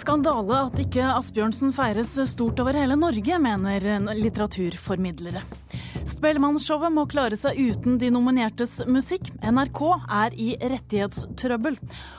skandale at ikke Asbjørnsen feires stort over hele Norge, mener litteraturformidlere. Spellemannsshowet må klare seg uten de nominertes musikk. NRK er i rettighetstrøbbel.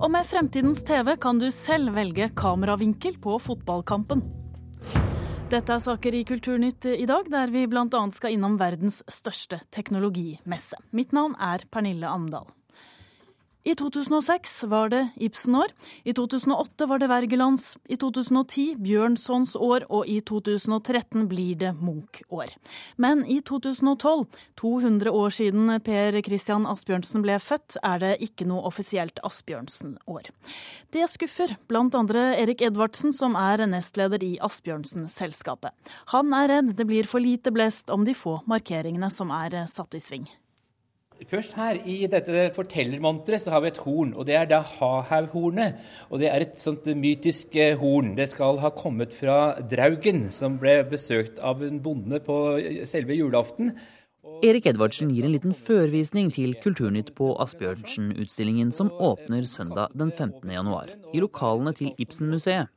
Og med Fremtidens TV kan du selv velge kameravinkel på fotballkampen. Dette er saker i Kulturnytt i dag, der vi bl.a. skal innom verdens største teknologimesse. Mitt navn er Pernille Amdal. I 2006 var det Ibsen-år, i 2008 var det Wergelands, i 2010 Bjørnsons år, og i 2013 blir det Munch-år. Men i 2012, 200 år siden Per Christian Asbjørnsen ble født, er det ikke noe offisielt Asbjørnsen-år. Det skuffer blant andre Erik Edvardsen, som er nestleder i Asbjørnsen-selskapet. Han er redd det blir for lite blest om de få markeringene som er satt i sving. Først her i dette fortellermonteret så har vi et horn, og det er da Hahaug-hornet. Og det er et sånt mytisk eh, horn. Det skal ha kommet fra Draugen, som ble besøkt av en bonde på selve julaften. Erik Edvardsen gir en liten førvisning til Kulturnytt på Asbjørnsen-utstillingen som åpner søndag den 15. januar, i lokalene til Ibsen-museet.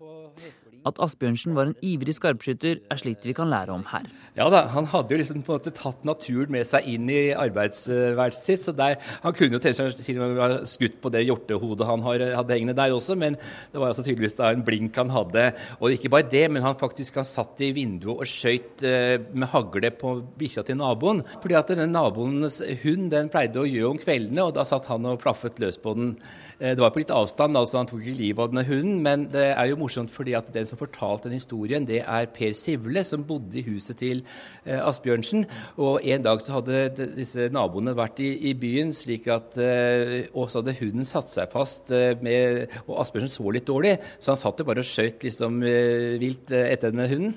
At Asbjørnsen var en ivrig skarpskytter, er slikt vi kan lære om her. Ja da, han hadde jo liksom på en måte tatt naturen med seg inn i arbeidsværelset sitt. så der, Han kunne jo til og med skutt på det hjortehodet han hadde hengende der også, men det var altså tydeligvis da en blink han hadde. Og ikke bare det, men han faktisk han satt i vinduet og skøyt eh, med hagle på bikkja til naboen. Fordi at denne naboens hund den pleide å gjø om kveldene, og da satt han og plaffet løs på den. Eh, det var på litt avstand, altså han tok ikke livet av denne hunden, men det er jo morsomt fordi at den som fortalte den historien, det er Per Sivle, som bodde i huset til eh, Asbjørnsen. Og en dag så hadde disse naboene vært i, i byen, slik at eh, Og så hadde hunden satt seg fast, eh, med, og Asbjørnsen så litt dårlig, så han satt jo bare og skjøt liksom vilt etter denne hunden.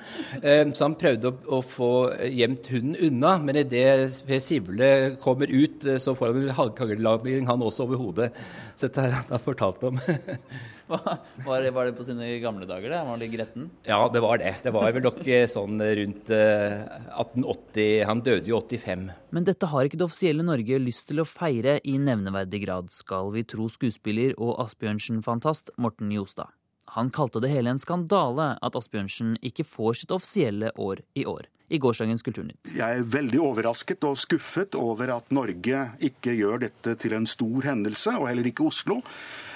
Så han prøvde å, å få gjemt hunden unna, men idet Per Sivle kommer ut, så får han en halvkagleladning, han også, over hodet. Så dette har han fortalt om. var, det, var, det, på sine gamle dager, det? Var det gretten? Ja, det var det. Det var vel nok eh, sånn rundt 1880 eh, Han døde jo 85. Men dette har ikke det offisielle Norge lyst til å feire i nevneverdig grad, skal vi tro skuespiller og Asbjørnsen-fantast Morten Jostad. Han kalte det hele en skandale at Asbjørnsen ikke får sitt offisielle år i år i gårsdagens Kulturnytt. Jeg er veldig overrasket og skuffet over at Norge ikke gjør dette til en stor hendelse, og heller ikke Oslo.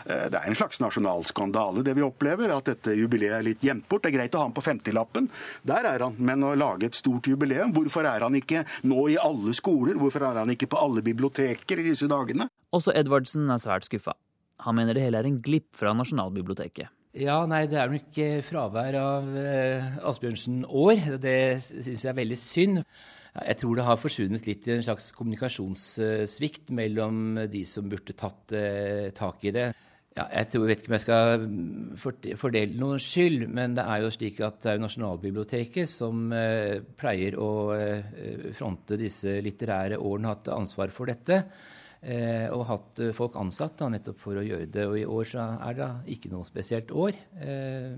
Eh, det er en slags nasjonal skandale, det vi opplever. At dette jubileet er litt gjemt bort. Det er greit å ha han på 50-lappen. Der er han. Men å lage et stort jubileum, hvorfor er han ikke nå i alle skoler? Hvorfor er han ikke på alle biblioteker i disse dagene? Også Edvardsen er svært skuffa. Han mener det hele er en glipp fra Nasjonalbiblioteket. Ja, nei, det er nok ikke fravær av eh, Asbjørnsen-år. Det syns jeg er veldig synd. Jeg tror det har forsvunnet litt i en slags kommunikasjonssvikt mellom de som burde tatt eh, tak i det. Ja, jeg tror, vet ikke om jeg skal fordele noen skyld, men det er jo slik at det er Nasjonalbiblioteket som eh, pleier å eh, fronte disse litterære årene, hatt ansvar for dette. Eh, og hatt eh, folk ansatt da, nettopp for å gjøre det. Og i år så er det ikke noe spesielt år. Eh.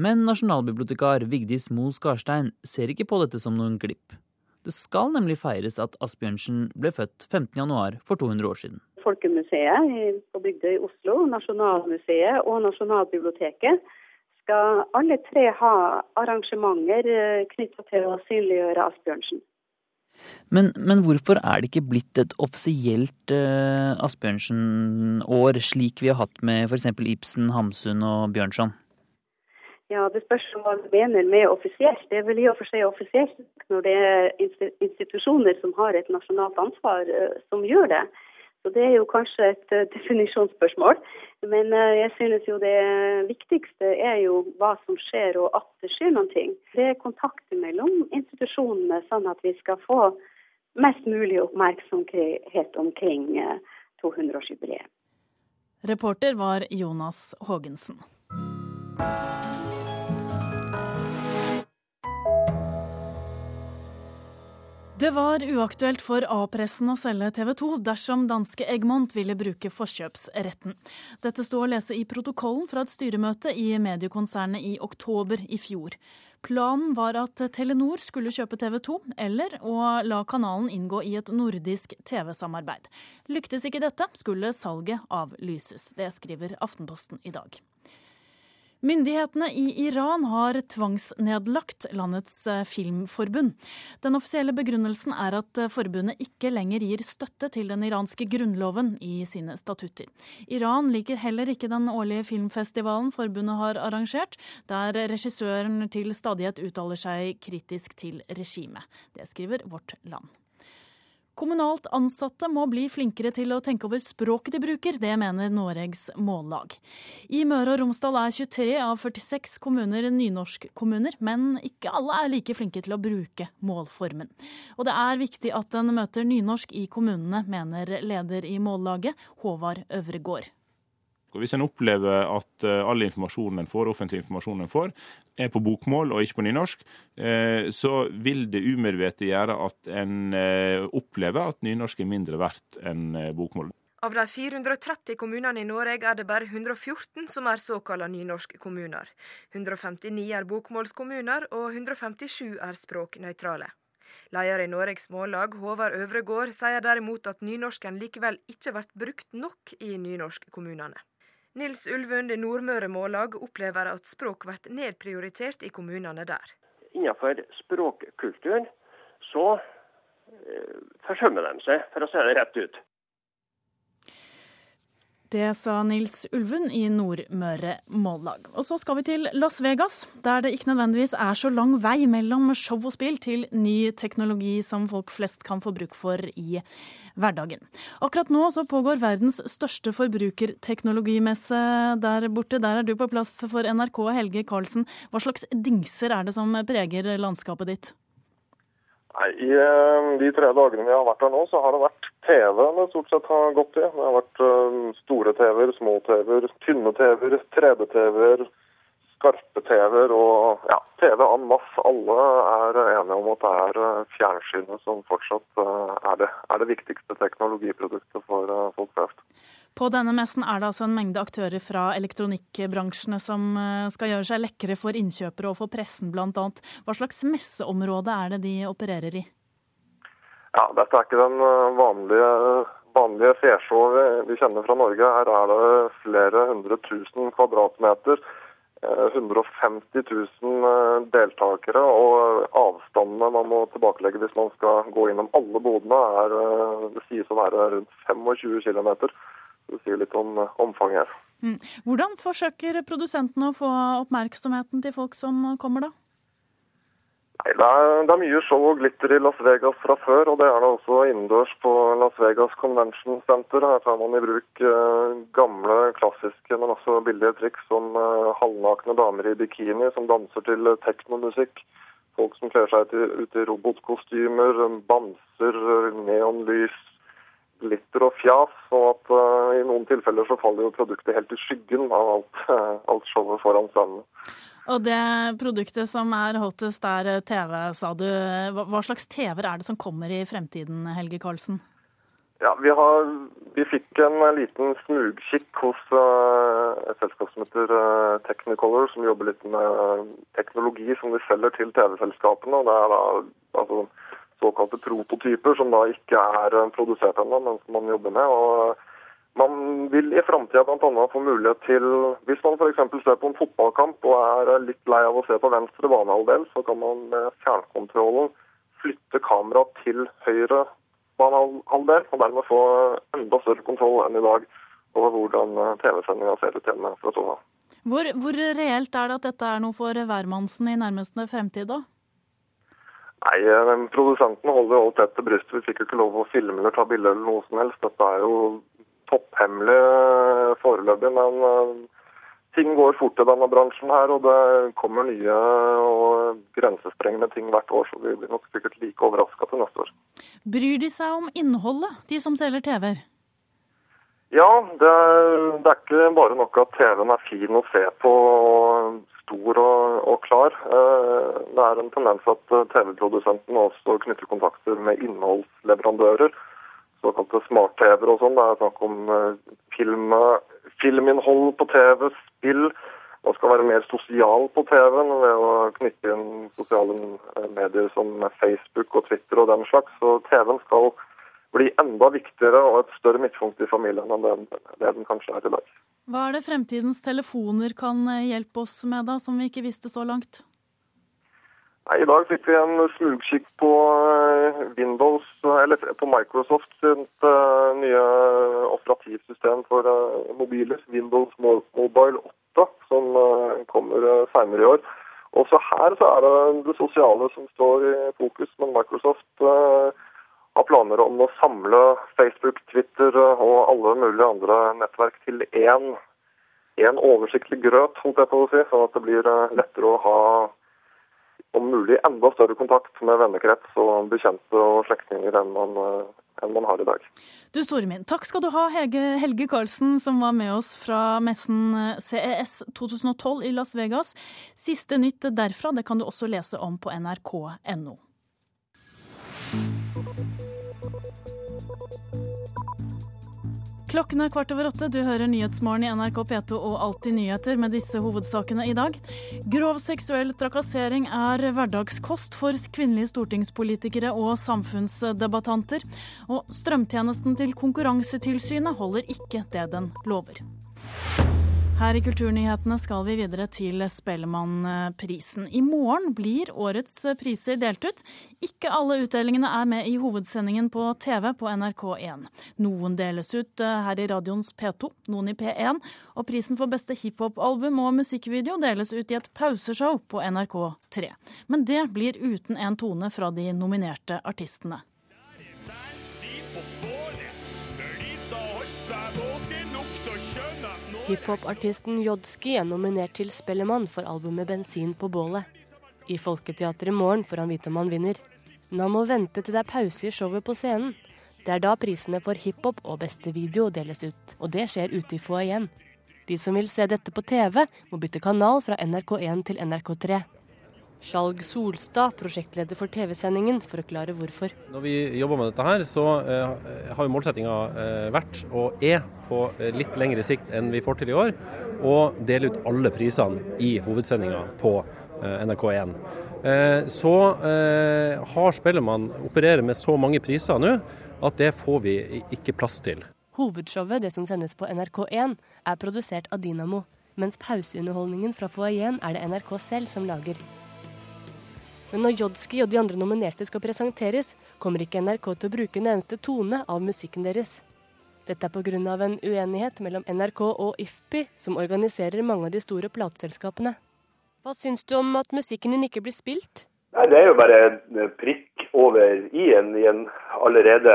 Men nasjonalbibliotekar Vigdis Mo Skarstein ser ikke på dette som noen glipp. Det skal nemlig feires at Asbjørnsen ble født 15.1 for 200 år siden. Folkemuseet på Bygdøy i Oslo, Nasjonalmuseet og Nasjonalbiblioteket skal alle tre ha arrangementer knytta til å synliggjøre Asbjørnsen. Men, men, hvorfor er det ikke blitt et offisielt uh, Asbjørnsen-år, slik vi har hatt med f.eks. Ibsen, Hamsun og Bjørnson? Ja, Det spørs hva du mener med offisielt. Det er vel i og for seg offisielt når det er institusjoner som har et nasjonalt ansvar, uh, som gjør det. Så Det er jo kanskje et uh, definisjonsspørsmål. Men jeg synes jo det viktigste er jo hva som skjer, og at det skjer noen ting. Det er kontakt mellom institusjonene, sånn at vi skal få mest mulig oppmerksomhet omkring 200-årsjubileet. Reporter var Jonas Haagensen. Det var uaktuelt for A-pressen å selge TV 2 dersom danske Egmont ville bruke forkjøpsretten. Dette sto å lese i protokollen fra et styremøte i mediekonsernet i oktober i fjor. Planen var at Telenor skulle kjøpe TV 2, eller å la kanalen inngå i et nordisk TV-samarbeid. Lyktes ikke dette, skulle salget avlyses. Det skriver Aftenposten i dag. Myndighetene i Iran har tvangsnedlagt landets eh, filmforbund. Den offisielle begrunnelsen er at eh, forbundet ikke lenger gir støtte til den iranske grunnloven i sine statutter. Iran liker heller ikke den årlige filmfestivalen forbundet har arrangert, der regissøren til stadighet uttaler seg kritisk til regimet. Det skriver Vårt Land. Kommunalt ansatte må bli flinkere til å tenke over språket de bruker, det mener Noregs Mållag. I Møre og Romsdal er 23 av 46 kommuner nynorskkommuner, men ikke alle er like flinke til å bruke målformen. Og det er viktig at en møter nynorsk i kommunene, mener leder i Mållaget, Håvard Øvregård. Og Hvis en opplever at eh, all informasjonen en får, offentlig informasjon en får, er på bokmål og ikke på nynorsk, eh, så vil det umedvetet gjøre at en eh, opplever at nynorsk er mindre verdt enn bokmål. Av de 430 kommunene i Norge er det bare 114 som er såkalte nynorskkommuner. 159 er bokmålskommuner, og 157 er språknøytrale. Leder i Noregs Mållag, Håvard Øvregård, sier derimot at nynorsken likevel ikke blir brukt nok i nynorskkommunene. Nils Ulvund i Nordmøre Mållag opplever at språk blir nedprioritert i kommunene der. Innenfor språkkulturen så eh, forsømmer de seg, for å si det rett ut. Det sa Nils Ulven i Nordmøre Mållag. Og så skal vi til Las Vegas, der det ikke nødvendigvis er så lang vei mellom show og spill til ny teknologi som folk flest kan få bruk for i hverdagen. Akkurat nå så pågår verdens største forbrukerteknologimesse der borte. Der er du på plass for NRK, Helge Karlsen. Hva slags dingser er det som preger landskapet ditt? Nei, I eh, de tre dagene vi har vært her nå, så har det vært TV det stort sett har gått i. Det har vært eh, store TV-er, små TV-er, tynne TV-er, 3D-TV-er, skarpe TV-er og ja, TV en masse. Alle er enige om at det er eh, fjernsynet som fortsatt er det, er det viktigste teknologiproduktet for folk flest. På denne messen er det altså en mengde aktører fra elektronikkbransjene som eh, skal gjøre seg lekre for innkjøpere og for pressen bl.a. Hva slags messeområde er det de opererer i? Ja, Dette er ikke den eh, vanlige, vanlige fesjået vi kjenner fra Norge. Her er det flere hundre tusen kvadratmeter. 150 eh, 000 deltakere, og avstandene man må tilbakelegge hvis man skal gå innom alle bodene, er, det sies å være rundt 25 km. Det sier litt om eh, omfanget her. Mm. Hvordan forsøker produsentene å få oppmerksomheten til folk som kommer, da? Nei, det er, det er, mye show og glitter i Las Vegas fra før, og det er det også innendørs på Las Vegas Convention Center. Her tar man i bruk eh, gamle, klassiske, men også billige triks som eh, halvnakne damer i bikini som danser til teknomusikk. Folk som kler seg ut i robotkostymer, bamser, neonlys, glitter og fjas. og at uh, I noen tilfeller så faller jo produktet helt i skyggen av alt, uh, alt showet foran scenen. Og det produktet som er hottest er eh, TV, sa du. Hva slags TV-er er det som kommer i fremtiden, Helge Karlsen? Ja, vi, har, vi fikk en liten smugkikk hos uh, et selskap som heter uh, Technicolor, som jobber litt med teknologi som de selger til TV-selskapene. og det er da altså, såkalte prototyper, som da ikke er eh, produsert ennå, men som man jobber med. og man vil i framtida bl.a. få mulighet til, hvis man f.eks. ser på en fotballkamp og er litt lei av å se på venstre banehalvdel, så kan man med fjernkontrollen flytte kameraet til høyre banehalvdel, og dermed få enda større kontroll enn i dag over hvordan eh, TV-sendinga ser ut hjemme fra sofaen. Hvor, hvor reelt er det at dette er noe for hvermannsen i nærmeste fremtid, da? Nei, men Produsenten holder alt tett til brystet. Vi fikk jo ikke lov å filme eller ta bilder eller noe som helst. Dette er jo topphemmelig eh, foreløpig. Men uh, ting går fort i denne bransjen her, og det kommer nye og grensesprengende ting hvert år. Så vi blir nok sikkert like overraska til neste år. Bryr de seg om innholdet, de som selger TV-er? Ja, det er, det er, ikke bare nok at TV-en er fin å se på og stor og, og klar. Eh, det er en tendens at eh, TV-produsenten også knytter kontakter med innholdsleverandører. Såkalte smart-TV-er og sånn. Det er snakk om eh, film, filminnhold på TV, spill. Man skal være mer sosial på TV-en ved å knytte inn sosiale medier som Facebook og Twitter og den slags. Så TV-en skal bli enda viktigere og et større midtpunkt i familien enn det, det den kanskje er i dag. Hva er det fremtidens telefoner kan eh, hjelpe oss med, da, som vi ikke visste så langt? Nei, I dag fikk vi en smugkikk på eh, Windows, eller på Microsoft sitt uh, nye operativsystem for mobiler, Windows Mobile 8, som kommer senere i år. Også her så er det det sosiale som står i fokus, men Microsoft har planer om å samle Facebook, Twitter og alle mulige andre nettverk til én, én oversiktlig grøt, holdt jeg på å si, sånn at det blir lettere å ha om mulig enda større kontakt med vennekrets og bekjente og slektninger enn man, enn man har i dag. Du Stormin, takk skal du ha, Hege, Helge Karlsen, som var med oss fra messen CES 2012 i Las Vegas. Siste nytt derfra det kan du også lese om på nrk.no. Klokken er kvart over åtte. Du hører Nyhetsmorgen i NRK P2 og Alltid nyheter med disse hovedsakene i dag. Grov seksuell trakassering er hverdagskost for kvinnelige stortingspolitikere og samfunnsdebattanter. Og strømtjenesten til Konkurransetilsynet holder ikke det den lover. Her i Kulturnyhetene skal vi videre til Spellemannprisen. I morgen blir årets priser delt ut. Ikke alle utdelingene er med i hovedsendingen på TV på NRK1. Noen deles ut eh, her i radioens P2, noen i P1. Og prisen for beste hiphop-album og musikkvideo deles ut i et pauseshow på NRK3. Men det blir uten en tone fra de nominerte artistene. Hiphopartisten Jodski er nominert til Spellemann for albumet 'Bensin på bålet'. I Folketeatret i morgen får han vite om han vinner. Men han må vente til det er pause i showet på scenen. Det er da prisene for hiphop og beste video deles ut, og det skjer ute i foajeen. De som vil se dette på TV, må bytte kanal fra NRK1 til NRK3. Skjalg Solstad, prosjektleder for TV-sendingen, forklarer hvorfor. Når vi jobber med dette her, så uh, har jo målsettinga uh, vært, og er på litt lengre sikt enn vi får til i år, å dele ut alle prisene i hovedsendinga på NRK1. Så har Spellemann opererer med så mange priser nå at det får vi ikke plass til. Hovedshowet, det som sendes på NRK1, er produsert av Dynamo, mens pauseunderholdningen fra foajeen er det NRK selv som lager. Men når Jodski og de andre nominerte skal presenteres, kommer ikke NRK til å bruke en eneste tone av musikken deres. Dette er pga. en uenighet mellom NRK og IFPI, som organiserer mange av de store plateselskapene. Hva syns du om at musikken din ikke blir spilt? Nei, Det er jo bare en prikk over i-en i en allerede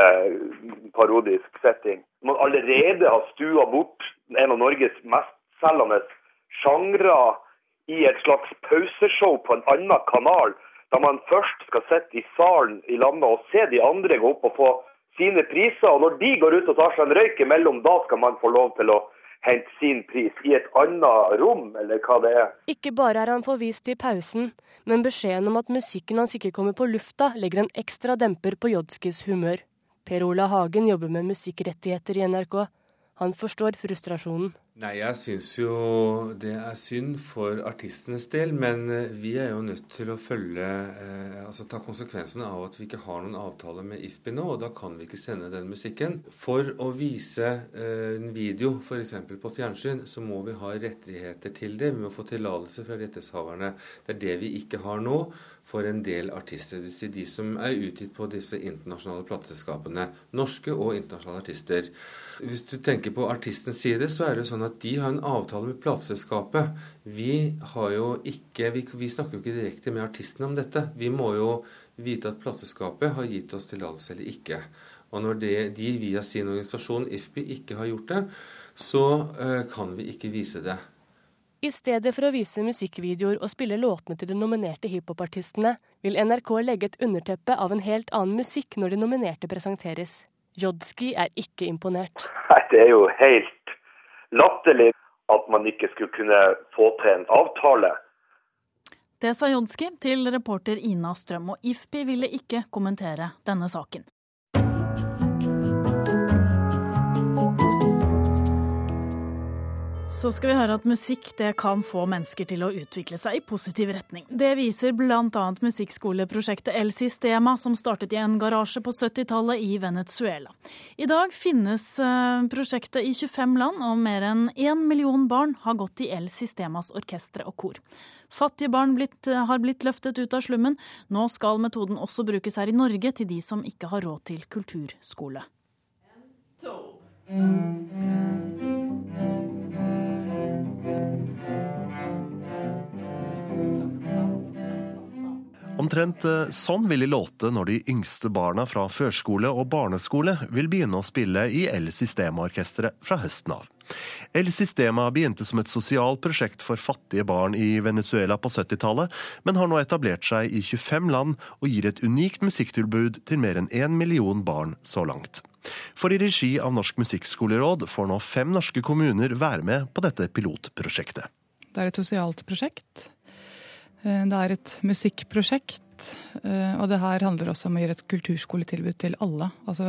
parodisk setting. Man allerede har stua bort en av Norges mestselgende sjangre i et slags pauseshow på en annen kanal da man først skal sitte i salen i landet og se de andre gå opp og få sine priser. Og når de går ut og tar seg en røyk imellom, da skal man få lov til å hente sin pris i et annet rom, eller hva det er. Ikke bare er han forvist i pausen, men beskjeden om at musikken hans ikke kommer på lufta, legger en ekstra demper på Jodskis humør. Per Ola Hagen jobber med musikkrettigheter i NRK. Han forstår frustrasjonen. Nei, jeg syns jo det er synd for artistenes del, men eh, vi er jo nødt til å følge eh, Altså ta konsekvensene av at vi ikke har noen avtale med IFPI nå, og da kan vi ikke sende den musikken. For å vise eh, en video f.eks. på fjernsyn, så må vi ha rettigheter til det. Vi må få tillatelse fra rettighetshaverne. Det er det vi ikke har nå for en del artister. Si de som er utgitt på disse internasjonale plateselskapene. Norske og internasjonale artister. Hvis du tenker på artistens side, så er det jo sånn at de har en avtale med plateselskapet. Vi har jo ikke vi, vi, snakker jo ikke direkte med artistene om dette. Vi må jo vite at plateselskapet har gitt oss tillatelse eller ikke. Og når det, de via sin organisasjon IFPI ikke har gjort det, så uh, kan vi ikke vise det. I stedet for å vise musikkvideoer og spille låtene til de nominerte hiphopartistene, vil NRK legge et underteppe av en helt annen musikk når de nominerte presenteres. Jodski er ikke imponert. Nei, Det er jo helt latterlig at man ikke skulle kunne få til en avtale. Det sa Jodski til reporter Ina Strøm, og IFPI ville ikke kommentere denne saken. Så skal vi høre at musikk det kan få mennesker til å utvikle seg i positiv retning. Det viser bl.a. musikkskoleprosjektet El Sistema, som startet i en garasje på 70-tallet i Venezuela. I dag finnes eh, prosjektet i 25 land, og mer enn én million barn har gått i El Sistemas orkestre og kor. Fattige barn blitt, eh, har blitt løftet ut av slummen. Nå skal metoden også brukes her i Norge til de som ikke har råd til kulturskole. En, to. Omtrent eh, sånn vil de låte når de yngste barna fra førskole og barneskole vil begynne å spille i El Sistema-orkesteret fra høsten av. El Sistema begynte som et sosialt prosjekt for fattige barn i Venezuela på 70-tallet, men har nå etablert seg i 25 land og gir et unikt musikktilbud til mer enn én million barn så langt. For i regi av Norsk musikkskoleråd får nå fem norske kommuner være med på dette pilotprosjektet. Det er et sosialt prosjekt det er et musikkprosjekt. Eh, og det her handler også om å gi et kulturskoletilbud til alle. Altså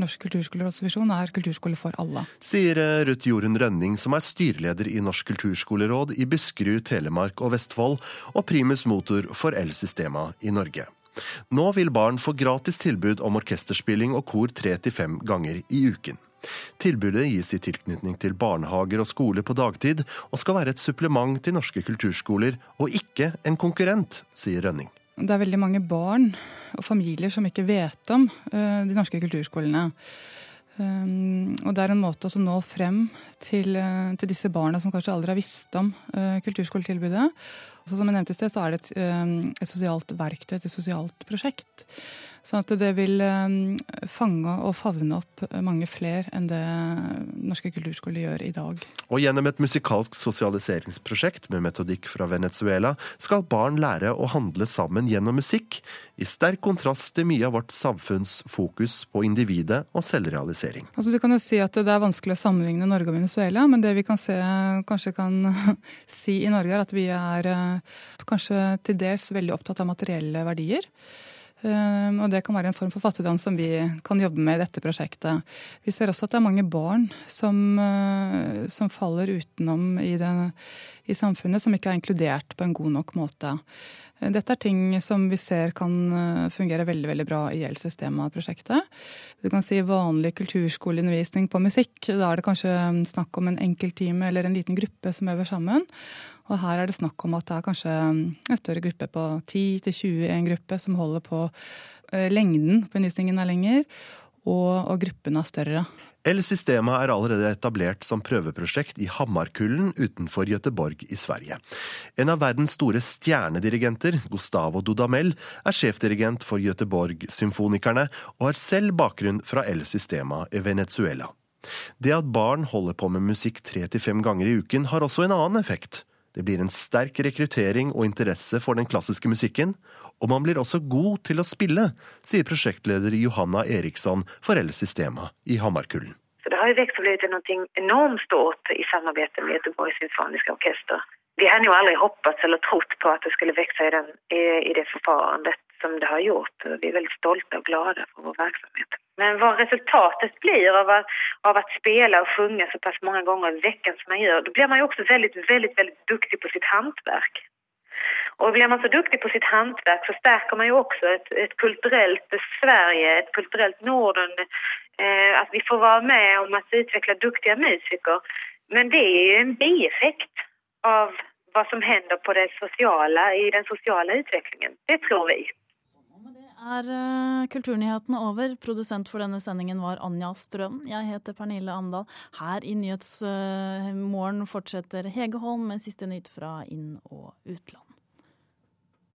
Norsk kulturskolerådsvisjon er kulturskole for alle. Sier eh, Ruth Jorunn Rønning, som er styreleder i Norsk kulturskoleråd i Buskerud, Telemark og Vestfold, og primus motor for El-systema i Norge. Nå vil barn få gratis tilbud om orkesterspilling og kor tre til fem ganger i uken. Tilbudet gis i tilknytning til barnehager og skole på dagtid, og skal være et supplement til norske kulturskoler, og ikke en konkurrent, sier Rønning. Det er veldig mange barn og familier som ikke vet om uh, de norske kulturskolene. Um, og det er en måte å nå frem til, uh, til, disse barna som kanskje aldri har visst om kulturskoletilbudet. Og som jeg nevnte i sted, så er det et, et sosialt verktøy, et sosialt prosjekt. Sånn at det vil ehm, fange og favne opp mange flere enn det norske kulturskoler gjør i dag. Og gjennom et musikalsk sosialiseringsprosjekt med metodikk fra Venezuela skal barn lære å handle sammen gjennom musikk, i sterk kontrast til mye av vårt samfunns fokus på individet og selvrealisering. Altså, du kan jo si at det er vanskelig å sammenligne Norge og Venezuela, men det vi kan se, kanskje kan si i Norge, er at vi er eh, kanskje til dels veldig opptatt av materielle verdier. Ehm, og det kan være en form for fattigdom som vi kan jobbe med i dette prosjektet. Vi ser også at det er mange barn som, eh, som faller utenom i, det, i, samfunnet, som ikke er inkludert på en god nok måte. Dette er ting som vi ser kan eh, fungere veldig veldig bra i Gjeldssystema-prosjektet. Du kan si vanlig kulturskoleundervisning på musikk. Da er det kanskje snakk om en enkelttime eller en liten gruppe som øver sammen. Og her er det snakk om at det er kanskje en større gruppe på 10-20 i en gruppe som holder på. Eh, lengden på undervisningen er lenger, og, og gruppene er større. El-Sistema er allerede etablert som prøveprosjekt i Hammarkullen utenfor Göteborg i Sverige. En av verdens store stjernedirigenter, Gustavo Dudamel, er sjefdirigent for Göteborg-symfonikerne og har selv bakgrunn fra El-Sistema i Venezuela. Det at barn holder på med musikk tre til fem ganger i uken, har også en annen effekt. Det blir en sterk rekruttering og interesse for den klassiske musikken, og man blir også god til å spille, sier prosjektleder Johanna Eriksson for El-Sistema i Hammarkullen. Så det har jo vokst og blitt noe enormt stort i samarbeid med Göteborgs symfoniske orkester. Vi hadde jo aldri håpet eller trodd på at det skulle vokse i, i, i det forfarandet som det har gjort. Vi er veldig stolte og glade for vår virksomhet. Men hva resultatet blir av, av å spille og synge såpass mange ganger i uken som man gjør, da blir man jo også veldig, veldig, veldig dyktig på sitt håndverk. Og blir man så duktig på sitt håndverk, så stärker man jo også et, et kulturelt Sverige, et kulturelt Norden. Eh, at vi får være med om å utvikle dyktige musikere. Men det er jo en bieffekt av hva som hender på det sosiale, i den sosiale utviklingen. Det tror vi er uh, Kulturnyhetene over. Produsent for denne sendingen var Anja Strøm. Jeg heter Pernille Amdal. Her i Nyhetsmorgen uh, fortsetter Hege Holm med siste nytt fra inn- og utland.